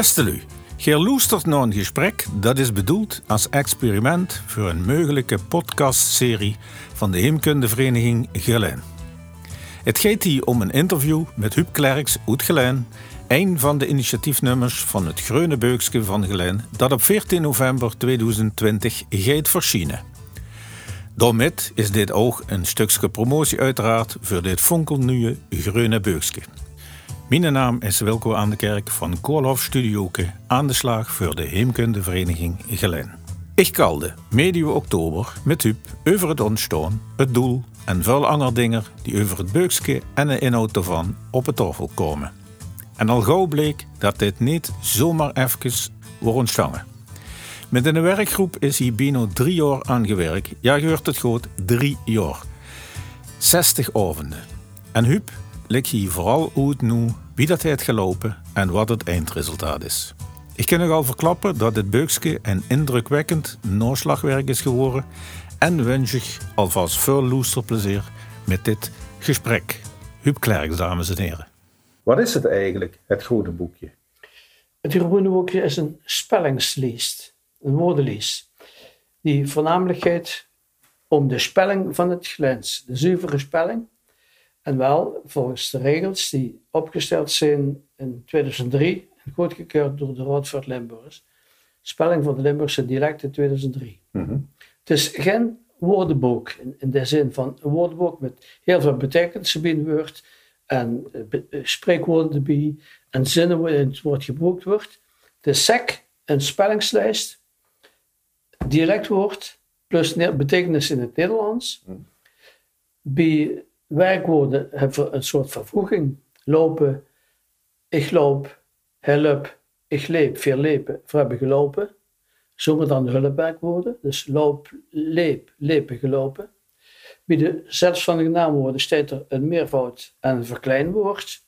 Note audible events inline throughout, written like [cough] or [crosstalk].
Beste Lu, luistert naar een gesprek dat is bedoeld als experiment voor een mogelijke podcastserie van de Heemkundevereniging Gelijn. Het gaat hier om een interview met Huub Klerks uit Gelijn, een van de initiatiefnummers van het Groene Beukske van Gelijn, dat op 14 november 2020 gaat verschijnen. Daarmee is dit ook een stukje promotie uiteraard voor dit fonkelnieuwe Groene Beukske. Mijn naam is Wilco aan de Kerk van Koolhof Studioke aan de slag voor de Heemkundevereniging Gelijn. Ik kalde medio oktober met u over het ontstaan, het doel en veel andere dingen die over het beukske en de inhoud ervan op het tafel komen. En al gauw bleek dat dit niet zomaar even wordt ontstaan. Met een werkgroep is hier binnen drie jaar aangewerkt. Ja, je hoort het goed, drie jaar. 60 avonden. En Huub ligt hier vooral uit nu wie dat heeft gelopen en wat het eindresultaat is. Ik kan nogal verklappen dat dit beukske een indrukwekkend naslagwerk is geworden en wens ik alvast veel loesterplezier met dit gesprek. Huub Klerks, dames en heren. Wat is het eigenlijk, het groene boekje? Het groene boekje is een spellingslijst, een woordenlijst, die voornamelijk gaat om de spelling van het glens, de zuivere spelling. En wel volgens de regels die opgesteld zijn in 2003 en goedgekeurd door de Raad voor Limburgers. Spelling van de Limburgse dialecten 2003. Het is geen woordenboek in, in de zin van een woordenboek met heel veel betekenissen binnenwoord en uh, spreekwoorden erbij en zinnen waarin het woord gebruikt wordt. Het is sec een spellingslijst, dialectwoord plus betekenis in het Nederlands. Bij werkwoorden hebben een soort vervoeging. Lopen, ik loop, help, ik leep, veel lepen, we hebben gelopen. Dan de hulpwerkwoorden. Dus loop, leep, lepen, gelopen. Bij de zelfstandige naamwoorden staat er een meervoud en een verkleinwoord.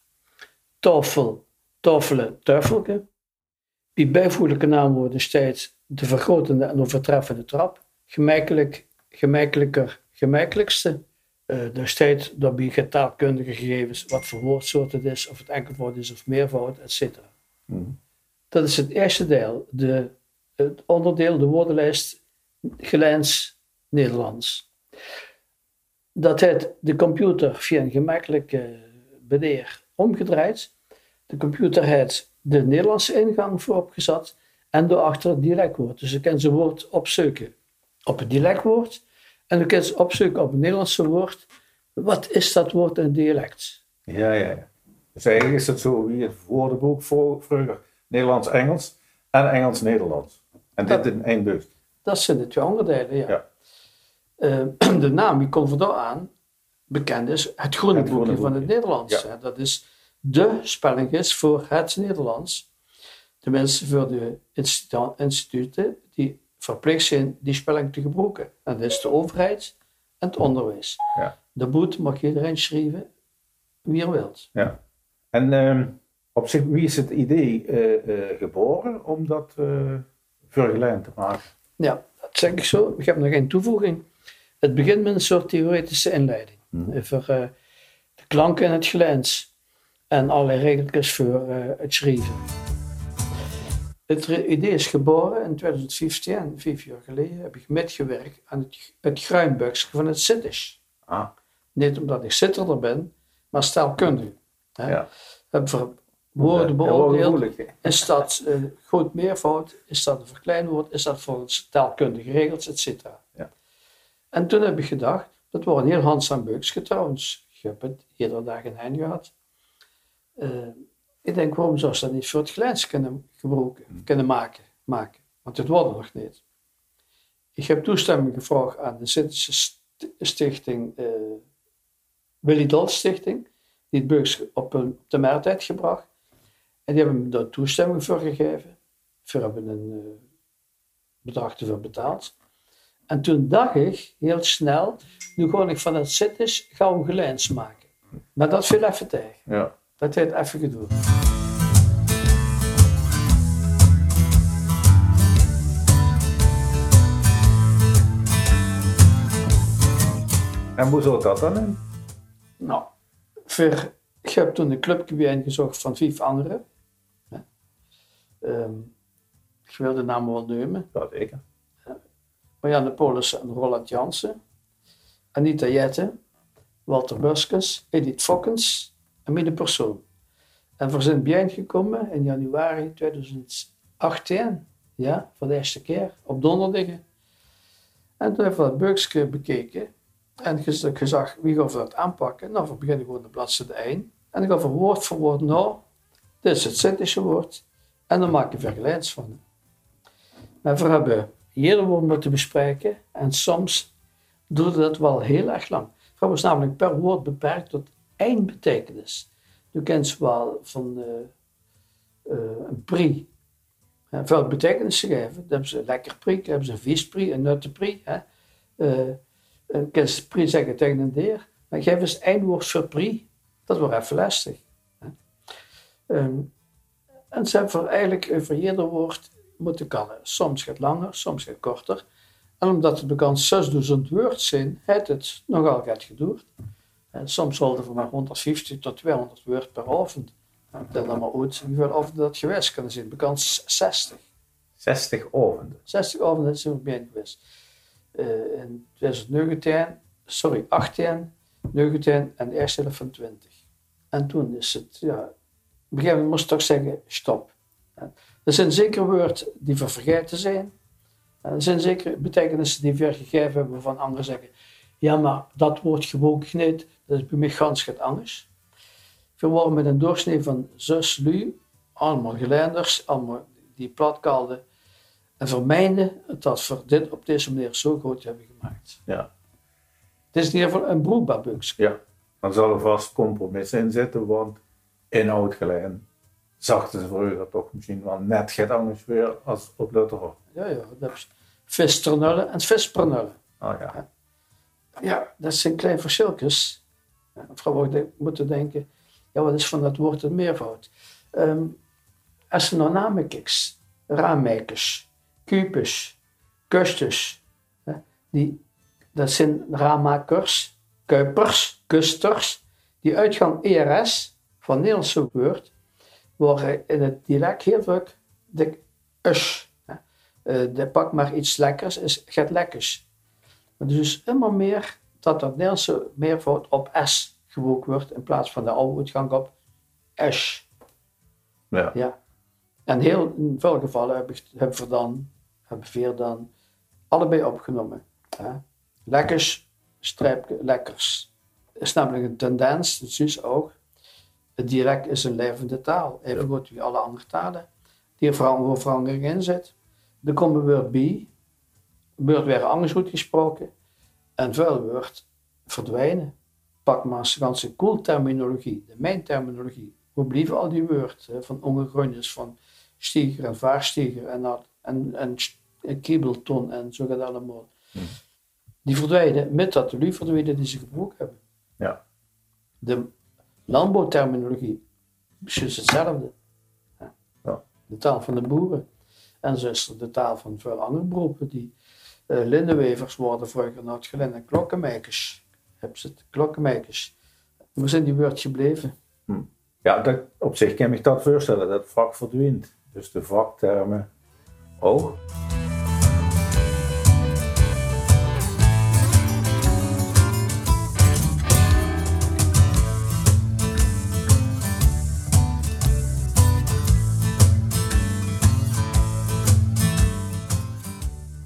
Tafel, tafelen, taffelke. Bij bijvoeglijke naamwoorden staat de vergrotende en overtreffende trap. Gemakkelijk, gemakkelijker, gemakkelijkste. Uh, er staat dat bij getaalkundige gegevens wat voor woordsoort het is, of het enkelvoud is of meervoud, etc. Mm. Dat is het eerste deel. De het onderdeel, de woordenlijst Gelijns Nederlands. Dat heeft de computer via een gemakkelijke bedeer omgedraaid. De computer heeft de Nederlandse ingang voorop gezet en daarachter het dialectwoord. Dus je kan zijn woord opzoeken op het dialectwoord en je kan ze opzoeken op het Nederlandse woord. Wat is dat woord in dialect? Ja, ja, ja. Dus eigenlijk is het zo wie het woordenboek vroeger Nederlands-Engels en Engels-Nederlands. En dit in één bus? Dat zijn de twee onderdelen, ja. ja. Uh, [clears throat] de naam, die komt vandaar aan, bekend is het groene, het boekje, van het Nederlands. Ja. Dat is de spelling is voor het Nederlands. Tenminste voor de instituten die verplicht zijn die spelling te gebruiken. En dat is de overheid en het onderwijs. Ja. De boet mag iedereen schrijven wie er wilt. Ja. En uh, op zich, wie is het idee uh, geboren om dat vergelijking te maken. Ja, dat zeg ik zo. Ik heb nog geen toevoeging. Het begint met een soort theoretische inleiding. Mm. Over uh, de klanken en het glens. En allerlei regeltjes voor uh, het schrijven. Het idee is geboren in 2015, vijf jaar geleden, heb ik metgewerkt aan het, het van het Zittisch. Ah. Niet omdat ik zitterder ben, maar staalkundig. Ja. Heb woorden beoordeeld. Is dat een goed meervoud? Is dat een verkleinwoord? Is dat volgens taalkundige regels, et cetera? Ja. En toen heb ik gedacht, dat wordt een heel handzaam beukje trouwens. Ik heb het iedere dag in hand gehad. Uh, ik denk, waarom zou ze dat niet voor het glijns kunnen gebruiken, hmm. kunnen maken, maken? Want het wordt nog niet. Ik heb toestemming gevraagd aan de Zittische stichting, uh, Willy Stichting, die het Beuks op, op de markt heeft gebracht. En die hebben me daar toestemming voor gegeven. We hebben een uh, bedrag ervoor betaald. En toen dacht ik heel snel, nu ga ik van het zittis gauw gelijns maken. Maar dat viel even tegen. Ja. Dat heeft even gedoe. En hoe zat dat dan in? Nou, voor, ik heb toen een clubje ingezocht van vijf anderen. Ehm, ik wil de namen wel nemen. Ja, zeker. Marianne Paulussen en Roland Jansen. Anita Jette, Walter Buskens, Edith Fokkens en Mine Persoon. En voor zijn bien gekomen in januari 2018, ja, voor de eerste keer, op donderdag. En toen hebben we dat Bukske bekeken en gez- gezegd wie gaan we dat aanpakken. Nou, we beginnen gewoon de bladzijde 1. En dan gaan we woord voor woord, nou, dit is het Zintische woord. En dan maak je vergelijks van. Maar we hebben ieder woord moeten bespreken en soms duurde dat wel heel erg lang. We was namelijk per woord beperkt tot één betekenis. U kent wel van eh, eh, een pri. Hè, veel betekenissen geven. Dan hebben ze lekker pri, dan hebben ze een viespri, een nuttenpri. Hè. Eh, en pri zeggen tegen een deer. Maar geef eens één woord voor pri. Dat wordt even lastig. Hè. Ehm, en ze hebben voor eigenlijk over ieder woord moeten kallen. Soms gaat langer, soms gaat korter. En omdat het bekend 6000 woord zijn, heeft het nogal gaat geduurd. En soms hadden we maar 150 tot 200 woord per avond. En tel dan maar uit hoeveel avonden dat geweest kunnen zijn. Bekend 60. 60 avonden. 60 avonden zijn we bij geweest. Eh, in 2019, sorry, 18, 19 en de eerste helft van 20. En toen is het, ja, op een gegeven moment moest ik toch zeggen, stop. Er zijn zeker woorden die we vergeten zijn. En Er zijn zeker betekenissen die we gegeven hebben waarvan anderen zeggen, ja, maar dat woord gewoon niet, dat is bij mij gans het anders. We met een doorsnee van zes lu, allemaal geleiders, allemaal die platkalden, en vermijden dat we dit op deze manier zo groot hebben gemaakt. Ja. Het is in ieder geval een broekbaar buikje. ja. Dan zal er vast compromissen in zitten, want inhoud gelijk zachten ze vroeger toch misschien wel net get anders weer als op Luther. Ja, ja, dat is visternullen en vispernullen. Oh ja. Ja, dat zijn kleine verschilletjes. Ja, Vrouw wordt de- moeten denken, ja, wat is van dat woord een meervoud? Namen kijkt, raammakers, kupus, kusters, hè, die, dat zijn raammakers, kuipers, kusters, die uitgang ERS van Nederlandse woord, worden in het dialect heel vaak de us. Eh, de pak maar iets lekkers, is gaat lekkers. Dus immer meer dat dat Nederlandse meervoud op S gewoond wordt in plaats van de oude uitgang op S. Ja. Ja. En heel, in veel gevallen heb ik- hebben we dan, hebben we dan allebei opgenomen. Hè. Lekkers, strijpje, lekkers. Is namelijk een tendens, dat is ook. Het direct is een levende taal, even goed wie alle andere talen, die er verandering verandering in zit. Er komt een woord bij, wordt weer anders goed gesproken, en veel woord verdwijnen. Pak maar eens ganse cool terminologie, de mijn terminologie. Hoe blijven al die woorden van ongegrondjes, van stieger en vaarstieger en, dat- en, en, en kiebelton en zo gaat het allemaal. Die verdwijnen met dat de lu verdwijnen die ze gebruikt hebben. Ja. De landbouwterminologie is juist hetzelfde. Ja. De taal van de boeren. En zo is er de taal van veel andere beroepen. Die lindenwevers worden vroeger naar het gelin en klokkenmakers. Heb ze het, klokkenmakers. Waar zijn die woord gebleven? Ja, dat, op zich kan ik dat voorstellen, dat vak verdwijnt. Dus de vaktermen ook.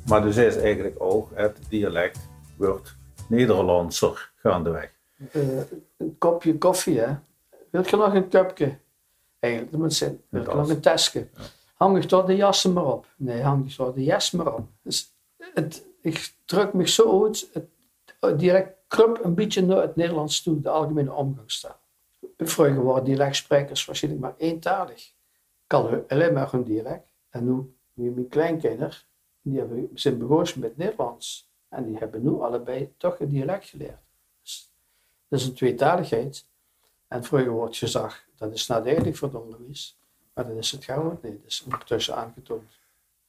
Maar dus is eigenlijk ook het dialect wordt Nederlandser gaandeweg. Eh, een kopje koffie, hè? Wil je nog een cupje? Eigenlijk, dat moet zijn. Wil je nog een tasje? Hang ik toch de jassen maar op? Nee, hang ik toch de jas maar op. Dus het, ik druk me zo uit, het, direct krup een beetje naar het Nederlands toe, de algemene omgangstaal. Vroeger waren dialectsprekers waarschijnlijk maar eentalig. Kan alleen maar hun dialect. En nu, nu mijn kleinkinderen, die hebben, zijn begonnen met Nederlands. En die hebben nu allebei toch een dialect geleerd. Dus dat is een tweetaligheid. En vroeger wordt gezegd, dat is nadelig voor onderwijs. Maar dat is het gewoon niet. Dat is ondertussen aangetoond.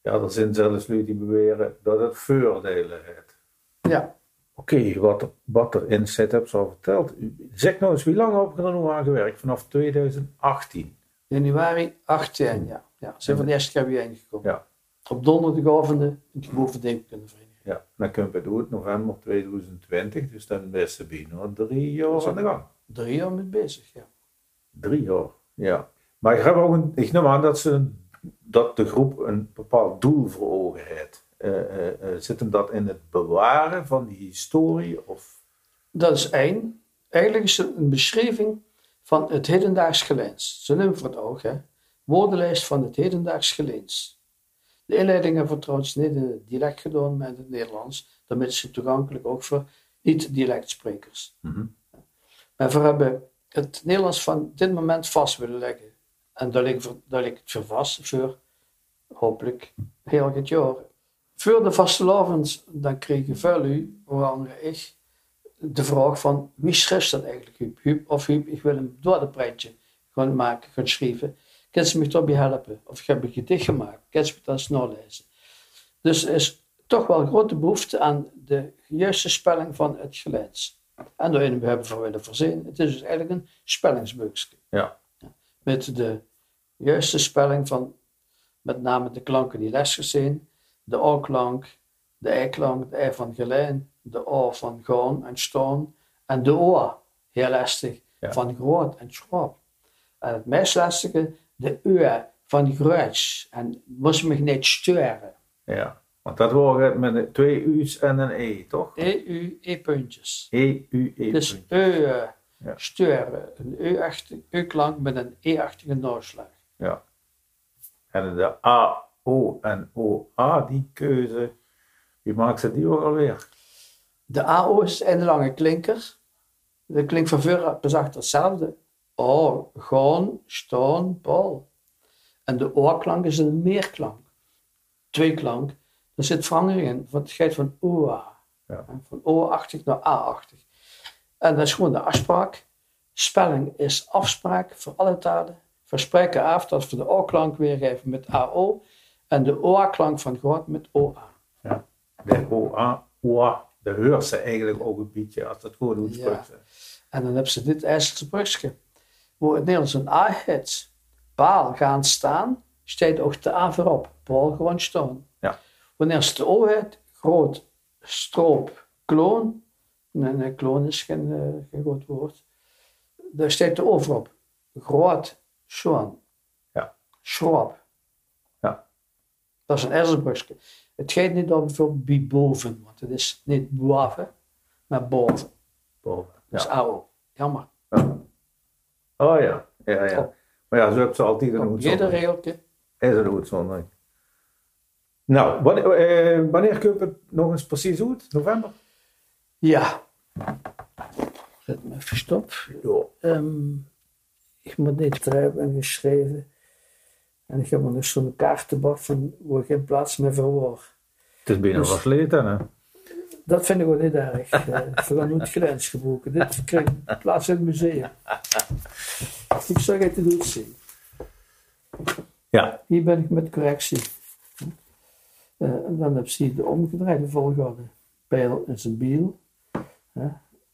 Ja, er zijn zelfs lui die beweren dat het voordelen heeft. Ja, Oké, wat, wat er in setups al verteld. Zeg nou eens, wie lang heb je er nou aan gewerkt? Vanaf 2018. januari 18, ja. Ja, zijn van de eerste keer weer ingekomen. Ja. Op donderdagavonden in het gebouw van Deemkundevereniging. Ja, dan kunnen we doen november 2020, dus dan is ze bijna drie jaar aan de gang. Drie jaar mee bezig, ja. Drie jaar, ja. Maar ik, heb ook een, ik neem aan dat, ze, dat de groep een bepaald doel voor ogen heeft. Eh, zit hem dat in het bewaren van die historie? Of? Dat is één. Eigenlijk is het een beschrijving van het hedendaags geleens. Zo nemen voor het oog, hè. Woordenlijst van het hedendaags geleens. De inleiding hebben we trouwens niet in het dialect gedaan, maar in het Nederlands. Daarmee is het toegankelijk ook voor niet-dialectsprekers. Mhm. Maar we hebben het Nederlands van dit moment vast willen leggen. En daar ligt, daar ligt het voor vast voor hopelijk heel het jaar. Voor de vastelavond dan veel u, onder andere ik, de vraag van wie schrijft dat eigenlijk, Huub? Huub of Huub, ik wil een doordeprintje gaan maken, gaan schrijven. Kan ze me daarbij helpen? Of ik heb een gedicht gemaakt, kan ze me dat snel lezen? Dus er is toch wel grote behoefte aan de juiste spelling van het geleens. En daarin we hebben voor willen voorzien. Het is dus eigenlijk een spellingsboekje. Ja. Met de juiste spelling van met name de klanken die lesjes zijn. De O-klank, de E-klank, de E van gelijn, de O van gaan en staan. En de O, heel lastig, Ja. van groot en schroep. En het meest lastige, de U van gruis. En moest me niet sturen. ja. Want dat waren met twee U's en een E, toch? E-U, E-puntjes. E, U, E. Dus. U eh, Ja. sturen. Een U-klank met een E-achtige noodslag. Ja. En de A, O en O, A, die keuze, wie maakt ze die ook alweer? De AO is een lange klinker. De klink van voor bezag hetzelfde. O, gaan, staan, bal. En de O-klank is een meerklank. Tweeklank. Er zit verandering in. Want het gaat van OA. Ja. Van O-achtig naar A-achtig. En dat is gewoon de afspraak. Spelling is afspraak voor alle talen. We spreken af dat we de O-klank weergeven met AO. En de OA-klank van God met OA. Ja. De O, A, O, A. De hoort ze eigenlijk ook een beetje als hoe het Ja. En dan hebben ze dit IJsselse brugje. Het Nederlands een A heeft. Paal gaan staan, staat ook de A voorop. Paal gewoon staan. Ja. Wanneer de O heeft, groot, stroop, kloon. Nee, nee, kloon is geen, eh, geen goed woord. Daar staat de O voorop. Groot, schoon. Ja. Schroop. Ja. Dat is een IJsselbrugje. Het gaat niet om bij boven, want het is niet boven, maar boven. Boven. Dat is Ja. AO. Jammer. Oh ja, ja, ja. Maar ja, zo heb ze altijd een ieder uitzondering. regeltje. Is een. Nou, wanneer, eh, wanneer kun je het nog eens precies uit? November? Ja. Zet me even stop. Ja. Ehm, ik moet niet schrijven en geschreven. En ik heb er nog zo'n kaartenbak van waar ik geen plaats meer voor hoor. Het is bijna Dus- versleten, hè? Dat vind ik ook niet erg. Eh, We gaan nooit grens geboeken. Dit krijgt plaats in het museum. Ik zou het goed zien. Ja. Hier ben ik met correctie. Eh, en dan heb je de omgedraaide volgorde. Pijl is een biel.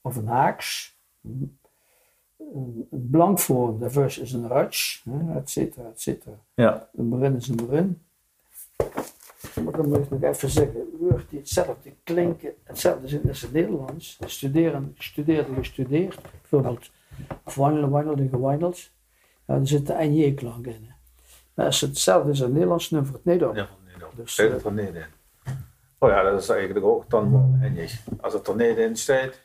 of een haaks. Een, een blank voor, de vers is een rutsch. hè, et cetera, et cetera. Ja. Een brin is een brin. Maar dan moet ik nog even zeggen, woord die hetzelfde klinken, hetzelfde zijn als het Nederlands. Studeren, gestudeerde, gestudeerd. Bijvoorbeeld, of wandelen, wandelde, gewandeld. Ja, er zit de NJ-klank in. Maar als het hetzelfde is als het Nederlands, dan wordt het niet op. Ja. Dus, het er niet in? Oh ja, dat is eigenlijk ook dan handig. Als het er niet in staat,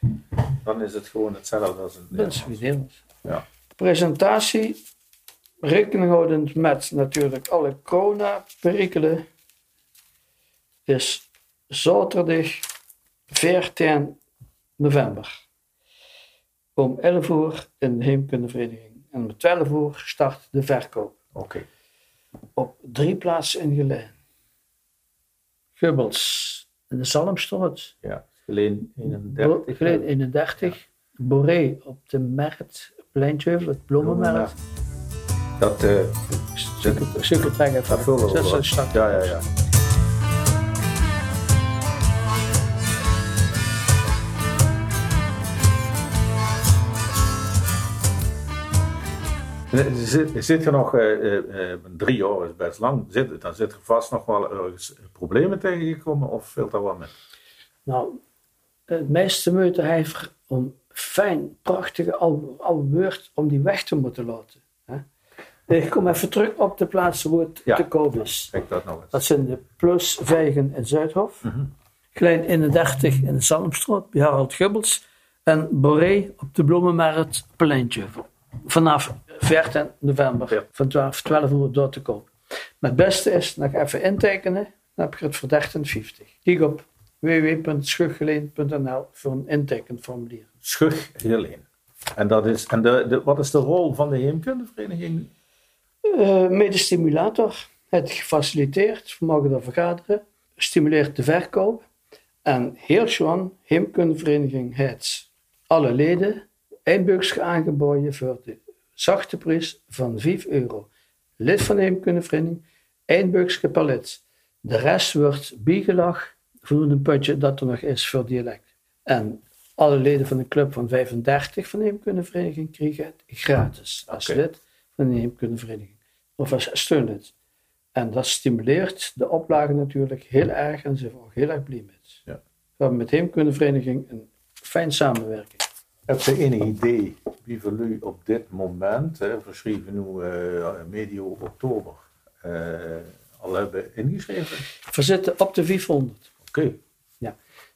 dan is het gewoon hetzelfde als het Dat is Nederlands. Nederlands. Ja. Presentatie, rekening houdend met natuurlijk alle corona-perikelen, is zaterdag 14 november. Om 11 uur in de Heemkundevereniging. En om 12 uur start de verkoop. Oké. Op drie plaatsen in Gelijn. Gubbels in de Zalmstraat. Ja. Geleen 31. Gelijn 31. Boré op de Merkt, Pleintjeuvel, het Bloemenmerk. Dat, eh dat vullen we Zet wel. zo'n start. Ja, ja, ja. Zit, er zit je nog, eh, eh, eh, drie jaar is best lang, zit, dan zit er vast nog wel ergens problemen tegengekomen of valt dat wel mee? Nou, het meeste moeite heeft om fijn, prachtige oude, oude woord om die weg te moeten laten. Hè? Ik kom even terug op de plaatsen waar het Ja. te koop is. Kijk dat nog eens. Dat zijn de Plus Vijgen in Zuidhof, Klein 31 in de Salmstraat bij Harald Gubbels en Boré op de Bloemenmarkt Pleintje. Vanaf 14 november Ja. van 12, 12 uur door te koop. Maar het beste is nog even intekenen, dan heb je het voor 13,50. Kijk op www.schuggeleen.nl voor een intekenformulier. Schug Helene. En, dat is, en de, de, wat is de rol van de heemkundevereniging? Eh medestimulator. Het gefaciliteerd, we mogen er vergaderen, stimuleert de verkoop. En heel gewoon, Heemkundevereniging heeft alle leden eindbuks aangeboden voor de zachte prijs van 5 euro. Lid van de Heemkundevereniging, eindbuksje per lid. De rest wordt bijgelag voor een putje dat er nog is voor dialect. En alle leden van de club van 35 van de Heemkundevereniging krijgen het gratis als lid van de Heemkundevereniging. Of als steunlid. En dat stimuleert de oplage natuurlijk heel erg en ze zijn er ook heel erg blij met. Ja. We hebben met de Heemkundevereniging een fijn samenwerking. Heb je enig idee wie voor u op dit moment, hè, verschreven nu eh, medio oktober, eh, al hebben ingeschreven? We zitten op de 500. Oké,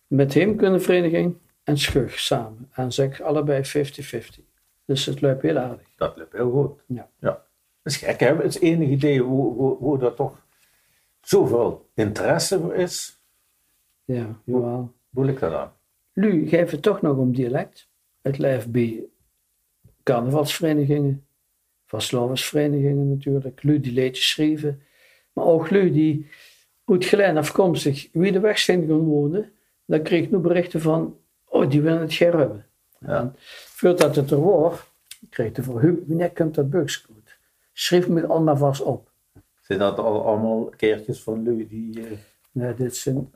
Met de Heemkundevereniging en Schug samen. En zeg allebei 50-50. Dus het loopt heel aardig. dat loopt heel goed. Ja. ja. Dat is gek, hè? Het is enig idee hoe, hoe, hoe er toch zoveel interesse voor is. Ja, jawel. Hoe ligt dat aan? Nu geven we toch nog om dialect. Het lijf bij carnavalsverenigingen, vastlovensverenigingen natuurlijk, lui die liedjes schrijven, maar ook lui die uit Glen afkomstig wie de weg zijn gaan wonen, dan kreeg ik nu berichten van, oh die willen het geen hebben. Ja. En voordat het er was, kreeg ik de vraag, wanneer komt dat bugs goed? Schrijf me allemaal vast op. Zijn dat al, allemaal keertjes van lui die... eh, Nee, dit zijn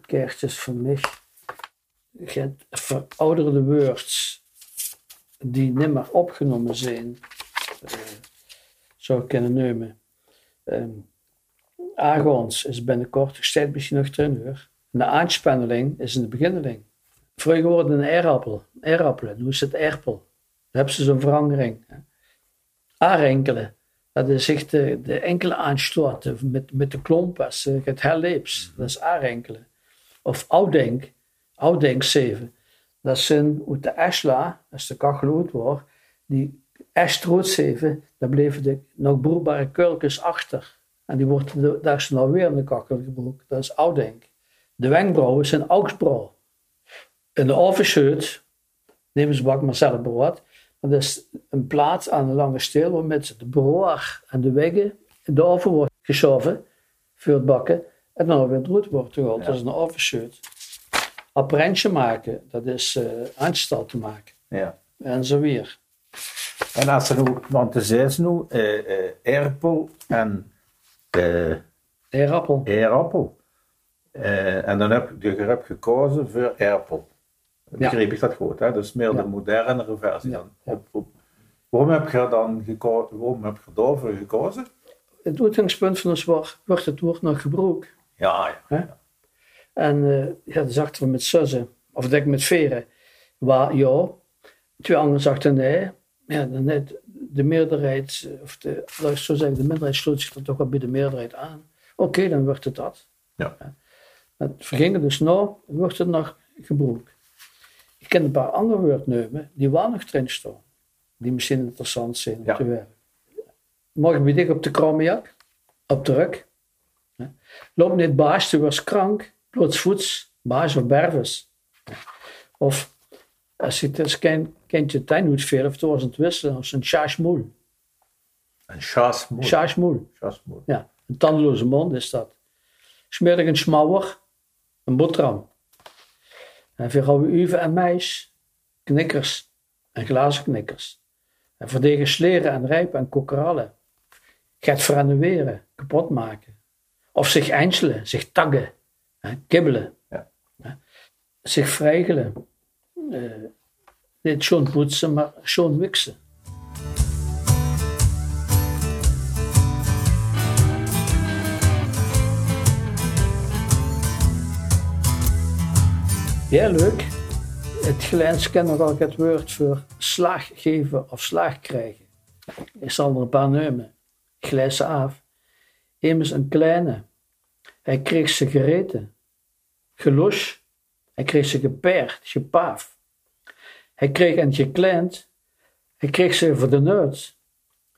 kaartjes van mij. Verouderde words die niet meer opgenomen zijn. eh, zou ik kunnen nemen. Ehm Agons is binnenkort gesteld misschien nog. En de aanspanneling is in de beginneling. Vroeger wordt een eirappel. Eirappelen, nu is het erpel. Dan hebben ze zo'n verandering. hè. Aanrenkelen. Dat is echt de, de enkele aanstoot met, met de klompas, eh, het herleeps. Dat is aanrenkelen. Of ouddenk, 7. Dat zijn uit de Esla, als de kachel uit wordt, die 7, daar bleven de nog broerbare kurkens achter. En die wordt de, daar is nou weer in de kachel gebroken. Dat is ouddenk. De wenkbrauwen zijn augsbrouw. In de overshirt, nemen ze bak maar zelf brood. Dat is een plaat aan een lange steel waarmee de broer en de weggen in de oven wordt geschoven voor het bakken. En dan weer roet wordt gehaald. Dat is een overshirt. Apparentje maken, dat is aanstal te maken. ja. En zo weer. En als er nu, want er zijn nu erpel en eh, Eerappel. eerappel. En dan heb je, hebt gekozen voor erpel. Begreep ik dat goed, hè? Dat is meer Ja. de modernere versie Ja, dan. Op, op, waarom heb je dan gekozen, waarom heb je daarvoor gekozen? Het uitgangspunt van ons wordt, wordt het woord nog gebruikt. Ja, ja. En eh ja, dan zagen we met zussen, of denk ik met veren, waar ja, twee anderen zagen nee. Ja, dan net de meerderheid, eh, of de, laat ik zo zeggen, de minderheid sloot zich er toch wel bij de meerderheid aan. Oké, dan wordt het dat. Ja. Het vergingen dus nou, wordt het nog gebruikt. Ik ken een paar andere woordnemen die wel nog erin staan, die misschien interessant zijn om Ja. te werken. Morgen ben ik op de Kromejak, op de ruk. Loop niet baas, was krank, plootsvoets, baas of berves. Of als je het eens ken, kent je tuin moet veel, of het was het wisselen, als een chasmoel. Een. Chasmoel, Chasmoel. ja. Een tandeloze mond is dat. Smerig een smouwer, een boterham. En voor oude uven en meis, knikkers en glazen knikkers. En verdegen sleren en rijpen en kokerallen. Gaat verannuleren, kapot maken. Of zich einselen, zich taggen, kibbelen, ja. zich vrijgelen. Uh, niet schon poetsen, maar schon wiksen. Ja, leuk. Het Gelijns kennen ook het woord voor slaag geven of slaag krijgen. Ik zal er een paar nemen. Glijse af. Immers een kleine. Hij kreeg ze gereden. Gelos. Hij kreeg ze gepaard, gepaaf. Hij kreeg een gekleind. Hij kreeg ze voor de neus.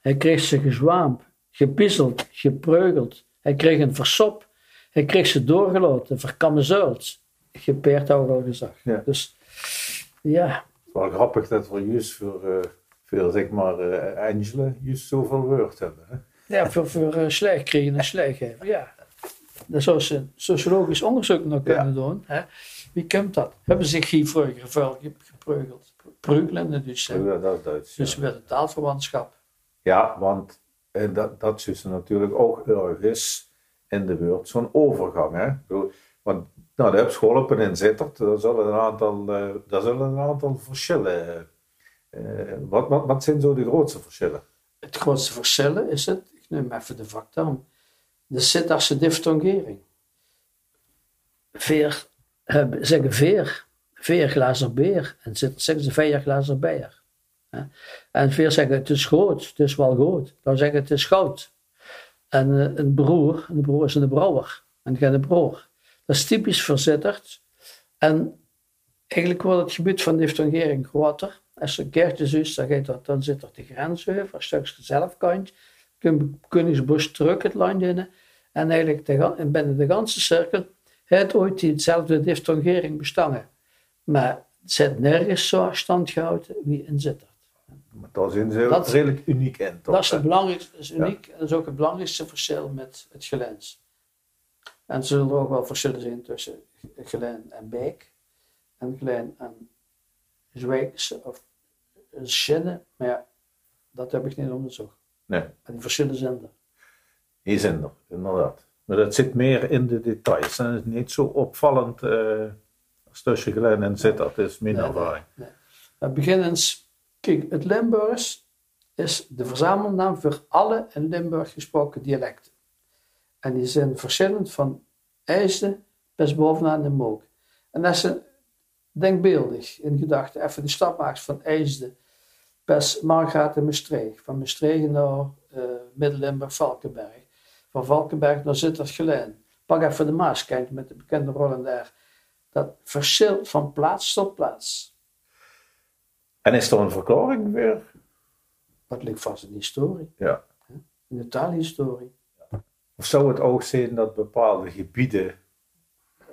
Hij kreeg ze gezwaamd, gepizzeld, gepreugeld. Hij kreeg een versop. Hij kreeg ze doorgeloten, verkammezuild. Gepeerd ook al gezegd. Ja. Dus ja, Het is wel grappig dat we juist voor, eh voor zeg maar, eh Angela juist zoveel woord hebben. Hè? ja voor, voor uh, slijk kregen en geven. Ja. Daar zou ze sociologisch onderzoek naar kunnen doen. Hè? Wie komt dat? Hebben zich hier vroeger gepreugeld? Preugelen dus. hè. Ja, dat is Duits. Dus met een taalverwantschap. Ja, want eh, dat, dat is natuurlijk ook ergens in de buurt zo'n overgang. Hè? Want nou, de Upscholpen in Zittert, daar zullen een aantal, eh, daar zullen een aantal verschillen. eh, eh, wat, wat, wat zijn zo de grootste verschillen? Het grootste verschil is het, ik neem even de vakterm, de Sittardse diftongering. Veer, hebben- zeggen veer, veerglazer beer. En Zitters zeggen ze veerglazer beer. En veer zeggen het is groot, het is wel groot. Dan zeggen het is goud. En eh, een broer, een broer is een brouwer. En geen broer. Dat is typisch voor Zittert. En eigenlijk wordt het gebied van diftongering groter. Als je keertjes is, dan, dan zit er de grens over, een stukje zelfkant. Koningsbos terug het land in. En eigenlijk de, binnen de ganse cirkel heeft ooit die hetzelfde diftongering bestangen. Maar het zit nergens zo stand gehouden wie in Zittert. Maar Dat- redelijk uniek in. toch, Dat is, het belangrijkste, is uniek en dat is ook het belangrijkste verschil met het gelens. En er zullen er ook wel verschillen zijn tussen gelijn en beek. En gelijn en zwijkse of zinnen. Maar ja, dat heb ik niet onderzocht. Nee, En die verschillen zijn er. die zijn er, inderdaad. Maar dat zit meer in de details. En het is niet zo opvallend eh, als tussen Glen en Zittert. Dat is mijn Nee, nee, ervaring. nee. Beginnens, kijk, het Limburgs is de verzamelnaam voor alle in Limburg gesproken dialecten. En die zijn verschillend van IJsden best bovenaan de Mook. En als je denkbeeldig in gedachten even de stap maakt van IJsden best Margraat en Maastricht, van Maastricht naar Midden-Limburg, Valkenberg, van Valkenberg naar Zittert Gelijn. Pak even de Maaskant met de bekende rollen daar. Dat verschil van plaats tot plaats. En is er een verklaring weer? Dat ligt vast in de historie, Ja. in de taalhistorie. Of zou het ook zijn dat bepaalde gebieden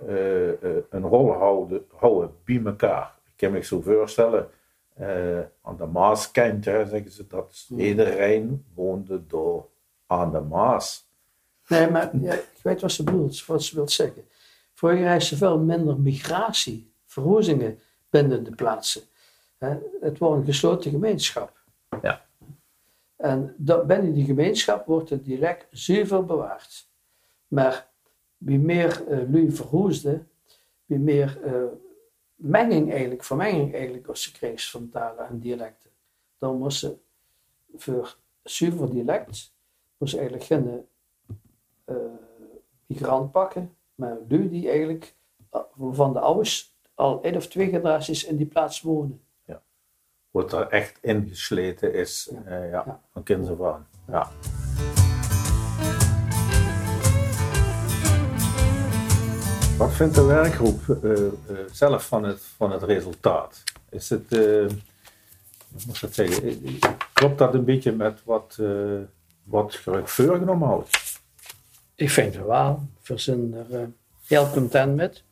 eh, eh, een rol houden, houden bij elkaar? Ik kan me zo voorstellen, eh, aan de Maaskant hè, zeggen ze dat iedereen woonde door aan de Maas. Nee, maar ja, ik weet wat ze bedoelt, wat ze wil zeggen. Vroeger is er veel minder migratie, verhuizingen binnen de plaatsen. Hè, Het wordt een gesloten gemeenschap. Ja. En dat, binnen die gemeenschap wordt het direct zeer veel bewaard. Maar wie meer eh lui verhuisde, wie meer eh, menging eigenlijk, vermenging eigenlijk als ze kreeg van talen en dialecten. Dan moest ze voor zuiver dialect, moest eigenlijk geen eh, migrant pakken, maar lui die eigenlijk eh, van de ouders al één of twee generaties in die plaats wonen. Wat er echt ingesleten is Ja. eh, ja, Ja. van kinds af aan. Ja. Wat vindt de werkgroep eh, eh, zelf van het, van het resultaat? Is het, hoe moet dat zeggen, klopt dat een beetje met wat, wat voorgenomen houdt? Ik vind het wel. We zijn er heel content met.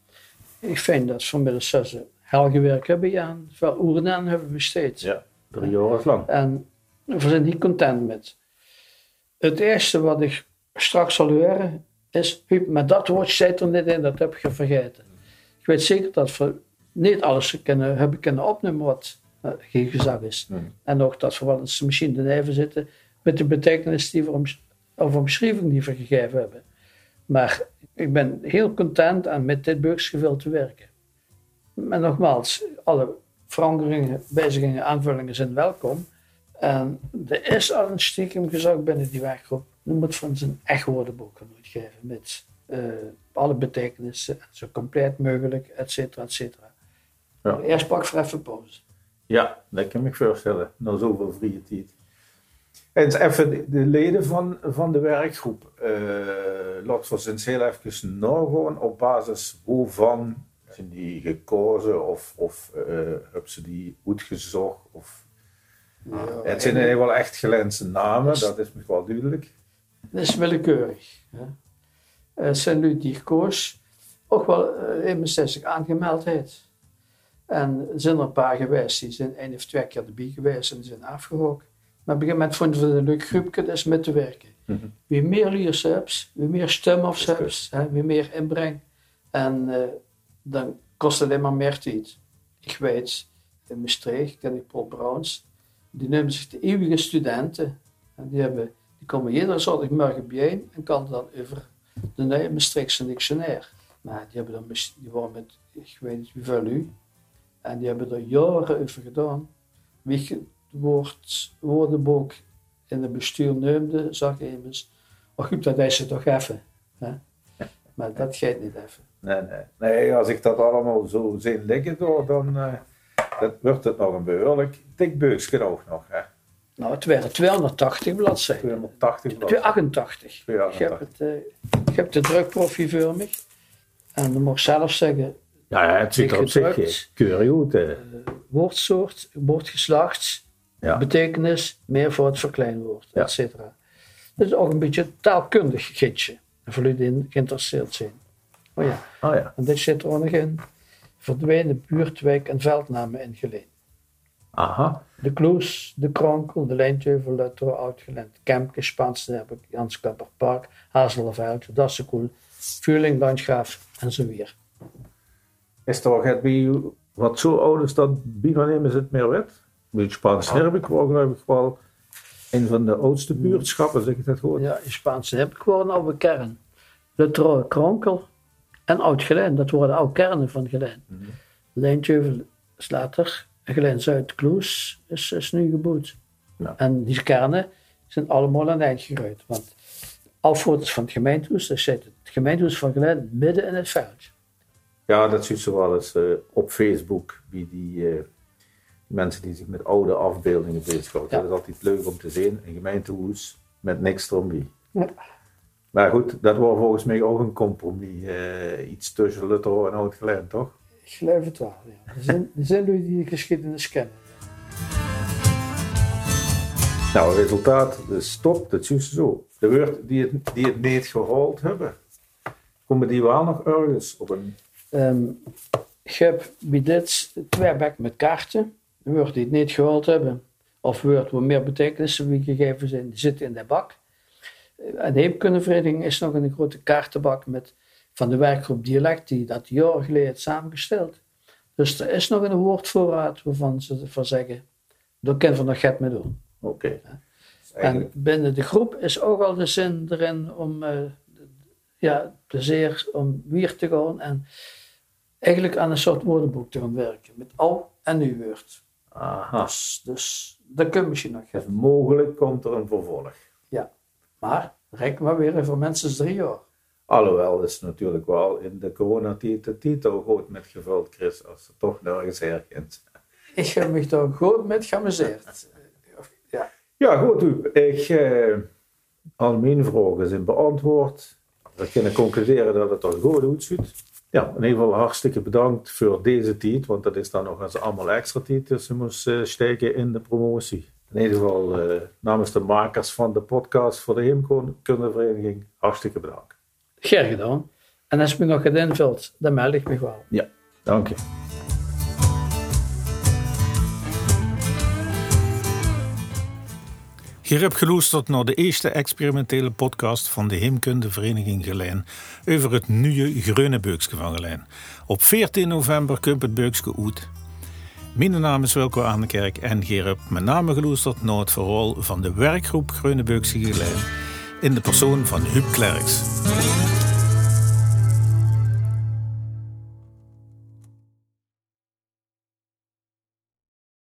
Ik vind dat vanmiddag ze heel gewerkt hebben aan. Veel uren aan hebben we steeds. Ja, drie jaar lang. En we zijn niet content met. Het eerste wat ik straks zal leren is, maar dat woord zit er niet in, dat heb je vergeten. Ik weet zeker dat we niet alles kunnen, hebben kunnen opnemen wat eh, geen gezag is. En ook dat we wel eens misschien de neven zitten met de betekenis die we om, of omschrijving die we gegeven hebben. Maar ik ben heel content aan met dit burgersgevel te werken. Maar nogmaals, alle veranderingen, wijzigingen, aanvullingen zijn welkom. En er is al een stiekem gezag binnen die werkgroep. Er moet van zijn echt woordenboek gaan uitgeven met eh, alle betekenissen, zo compleet mogelijk, et cetera, et cetera. Ja. Eerst pak voor even pauze. Ja, dat kan ik me voorstellen. Na zoveel vrije tijd. En even de, de leden van, van de werkgroep. eh laten we eens heel even nagaan op basis waarvan zijn die gekozen of, of eh hebben ze die uitgezocht. Of, Ja, het zijn wel echt gelense namen, dat is me wel duidelijk. Dat is willekeurig. Hè. Eh, zijn nu die gekoos ook wel uh, 61 aangemeld heeft. En er zijn er een paar geweest, die zijn één of twee keer erbij geweest en die zijn afgehokt. Maar op een gegeven moment vonden we het een leuk groepje dat is met te werken. Mhm. Wie meer leers hebt, wie meer stemafs Dat hebt, hè, wie meer inbreng. En eh, dan kost het alleen maar meer tijd. Ik weet, in Maastricht ken ik Paul Browns. Die nemen zich de eeuwige studenten. En die, hebben, die komen iedere zondagmorgen bijeen en kan dan over de nieuwe Maastrichtse dictionaire. Maar die, hebben dan, die waren met, ik weet niet hoeveel u. En die hebben er jaren over gedaan. Wie het woord, woordenboek in het bestuur neemde, zag ik eens. Maar goed, dat is het toch even. Maar dat gaat niet even. Nee, nee. nee, als ik dat allemaal zo zie liggen, dan eh, dat wordt het nog een behoorlijk dik ook nog. Hè? Nou, het waren 280 bladzijden. 280 bladzijden. 288. Ik heb, 288. het, eh, ik heb de drukproefje voor me. En dan mag ik zelf zeggen, Ja, ja, het ziet er op zich Gedrukt. eh, keurig uit. hè. woordsoort, woordgeslacht, Ja. betekenis, meervoud, verkleinwoord, Ja. et cetera. Is ook een beetje een taalkundig gidsje. Voor jullie die geïnteresseerd zijn. Oh ja, Oh ja. en dit zit er ook nog in. Verdwenen buurtwijk en veldnamen ingeleen. Aha. De Kloes, de Kronkel, de Lijnteuvel, de Tro Oud-Gelend, Kemke, Spaanse heb ik, Janskapper Park, Hazelveld, Dassekoel, Vuurling, Landgraaf en zo weer. Is toch het bij wat zo oud is dat bijna nemen ze het meer wet? Bij het Spaans Herbik was geloof ik wel een van de oudste buurtschappen, zeg ik dat goed? Ja, in Spaanse heb ik gewoon een oude kern. De Tro Kronkel en Oud-Gelend, dat worden oude kernen van. Lijnteuvel is later, en Gelend Zuid-Kloes is, is nu. Ja. En die kernen zijn allemaal aan het eind gegroeid. Want al foto's van het gemeentehuis, daar zit het gemeentehuis van Gelend midden in het veld. Ja, dat ziet ze wel eens eh, op Facebook bij die, eh, mensen die zich met oude afbeeldingen bezighouden. Ja. Dat is altijd leuk om te zien, een gemeentehuis met niks erom bij. Ja. Maar goed, dat was volgens mij ook een compromis. eh, iets tussen Luther en Oud Gelend, toch? Het wel. Ja. Er, zijn, die de geschiedenis kennen. Nou, het resultaat, de stop, dat is zo. De woord die het, die het niet gehaald hebben, komen die wel nog ergens op een... Ik heb bij dit twee bakken met kaarten. De woorden die het niet gehaald hebben, of woorden waar meer betekenissen wie gegeven zijn, die zitten in de bak. En de heemkundevereniging is nog een grote kaartenbak met, van de werkgroep Dialect, die dat jaren geleden heeft samengesteld. Dus er is nog een woordvoorraad waarvan ze van zeggen, daar kunnen we nog get mee doen. Oké. Dus En binnen de groep is ook al de zin erin om eh, ja, plezier om weer te gaan en eigenlijk aan een soort woordenboek te gaan werken. Met al en nu woord. Aha. Dus, dus dat kun je misschien nog Dus hebben. mogelijk komt er een vervolg. Ja. Maar reken maar weer voor mensen drie jaar. Alhoewel is natuurlijk wel in de coronatijd de titel goed met gevuld, Chris, als ze toch nergens herkent. Ik heb me daar goed met geamuseerd. Ja. Ja, goed. Ik, eh, al mijn vragen zijn beantwoord. We kunnen concluderen dat het er goed uitziet. Ja, in ieder geval hartstikke bedankt voor deze tijd, want dat is dan nog eens allemaal extra tijd tussen moest eh, steken in de promotie. In ieder geval eh, namens de makers van de podcast voor de Heemkundevereniging, hartstikke bedankt. Ger gedaan. En als je me nog gaat invult, dan meld ik me wel. Ja, dank je. Hier heb geluisterd naar de eerste experimentele podcast van de Heemkundevereniging Gelijn over het nieuwe Groene Beukske van Gelijn. Op 14 november komt het Beukske uit. Mijn naam is Wilco Aandekerk en hier heb met name geluisterd naar het verhaal van de werkgroep Groene Beukske Gelijn in de persoon van Huub Klerks.